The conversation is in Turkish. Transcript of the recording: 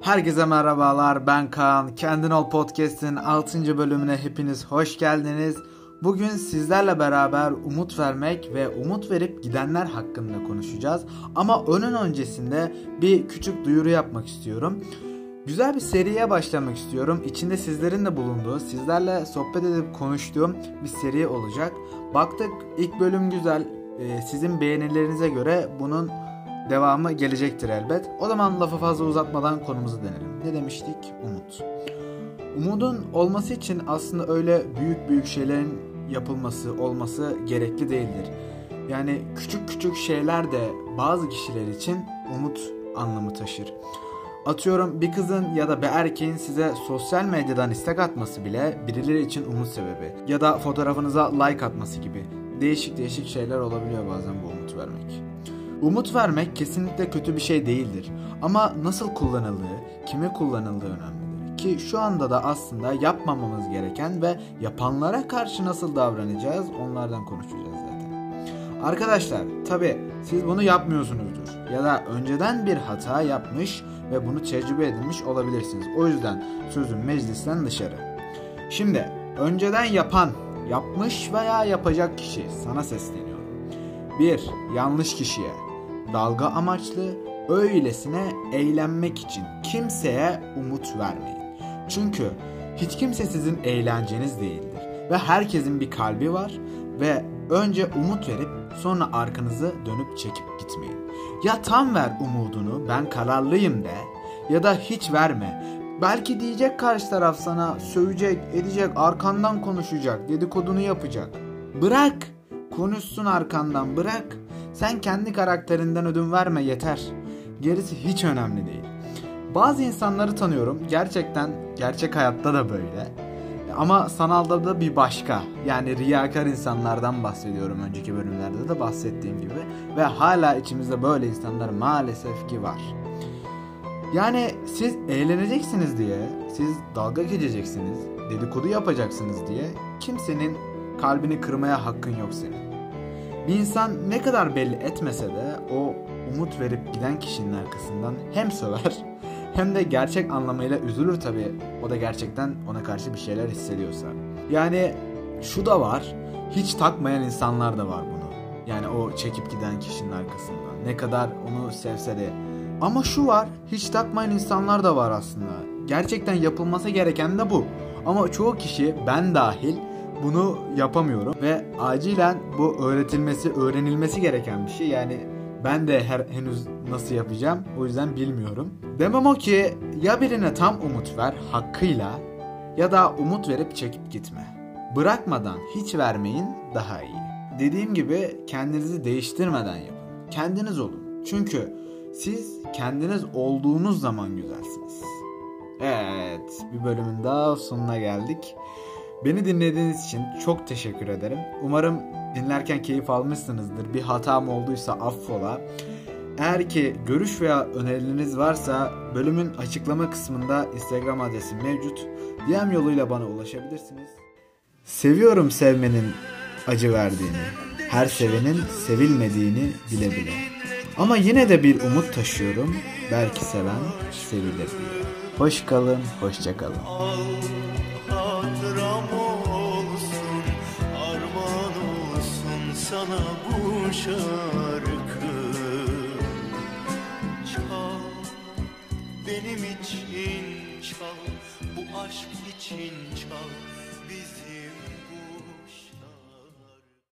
Herkese merhabalar ben Kaan. Kendin Ol Podcast'in 6. bölümüne hepiniz hoş geldiniz. Bugün sizlerle beraber umut vermek ve umut verip gidenler hakkında konuşacağız. Ama onun öncesinde bir küçük duyuru yapmak istiyorum. Güzel bir seriye başlamak istiyorum. İçinde sizlerin de bulunduğu, sizlerle sohbet edip konuştuğum bir seri olacak. Baktık ilk bölüm güzel. Ee, sizin beğenilerinize göre bunun devamı gelecektir elbet. O zaman lafı fazla uzatmadan konumuzu denelim. Ne demiştik? Umut. Umudun olması için aslında öyle büyük büyük şeylerin yapılması, olması gerekli değildir. Yani küçük küçük şeyler de bazı kişiler için umut anlamı taşır. Atıyorum bir kızın ya da bir erkeğin size sosyal medyadan istek atması bile birileri için umut sebebi. Ya da fotoğrafınıza like atması gibi. Değişik değişik şeyler olabiliyor bazen bu umut vermek. Umut vermek kesinlikle kötü bir şey değildir. Ama nasıl kullanıldığı, kime kullanıldığı önemlidir. Ki şu anda da aslında yapmamamız gereken ve yapanlara karşı nasıl davranacağız onlardan konuşacağız zaten. Arkadaşlar tabi siz bunu yapmıyorsunuzdur ya da önceden bir hata yapmış ve bunu tecrübe edilmiş olabilirsiniz. O yüzden sözüm meclisten dışarı. Şimdi önceden yapan, yapmış veya yapacak kişi sana sesleniyorum. 1. Yanlış kişiye. Dalga amaçlı, öylesine eğlenmek için kimseye umut vermeyin. Çünkü hiç kimse sizin eğlenceniz değildir. Ve herkesin bir kalbi var ve önce umut verip sonra arkanızı dönüp çekip gitmeyin. Ya tam ver umudunu ben kararlıyım de ya da hiç verme. Belki diyecek karşı taraf sana sövecek, edecek, arkandan konuşacak, dedikodunu yapacak. Bırak. Konuşsun arkandan bırak. Sen kendi karakterinden ödün verme yeter. Gerisi hiç önemli değil. Bazı insanları tanıyorum. Gerçekten gerçek hayatta da böyle. Ama sanalda da bir başka. Yani riyakar insanlardan bahsediyorum önceki bölümlerde de bahsettiğim gibi. Ve hala içimizde böyle insanlar maalesef ki var. Yani siz eğleneceksiniz diye, siz dalga geçeceksiniz, dedikodu yapacaksınız diye kimsenin kalbini kırmaya hakkın yok senin. Bir insan ne kadar belli etmese de o umut verip giden kişinin arkasından hem söver hem de gerçek anlamıyla üzülür tabi. O da gerçekten ona karşı bir şeyler hissediyorsa. Yani şu da var. Hiç takmayan insanlar da var bunu. Yani o çekip giden kişinin arkasından. Ne kadar onu sevse de. Ama şu var. Hiç takmayan insanlar da var aslında. Gerçekten yapılması gereken de bu. Ama çoğu kişi ben dahil bunu yapamıyorum ve acilen bu öğretilmesi, öğrenilmesi gereken bir şey. Yani ben de her henüz nasıl yapacağım o yüzden bilmiyorum. Demem o ki ya birine tam umut ver hakkıyla ya da umut verip çekip gitme. Bırakmadan hiç vermeyin daha iyi. Dediğim gibi kendinizi değiştirmeden yapın. Kendiniz olun. Çünkü siz kendiniz olduğunuz zaman güzelsiniz. Evet, bir bölümün daha sonuna geldik. Beni dinlediğiniz için çok teşekkür ederim. Umarım dinlerken keyif almışsınızdır. Bir hatam olduysa affola. Eğer ki görüş veya önerileriniz varsa bölümün açıklama kısmında Instagram adresim mevcut. DM yoluyla bana ulaşabilirsiniz. Seviyorum sevmenin acı verdiğini. Her sevenin sevilmediğini bile bile. Ama yine de bir umut taşıyorum. Belki seven sevilir diye. Hoş kalın, hoşça kalın. Sana bu şarkı. Çal benim için çal bu aşk için çal. Bizim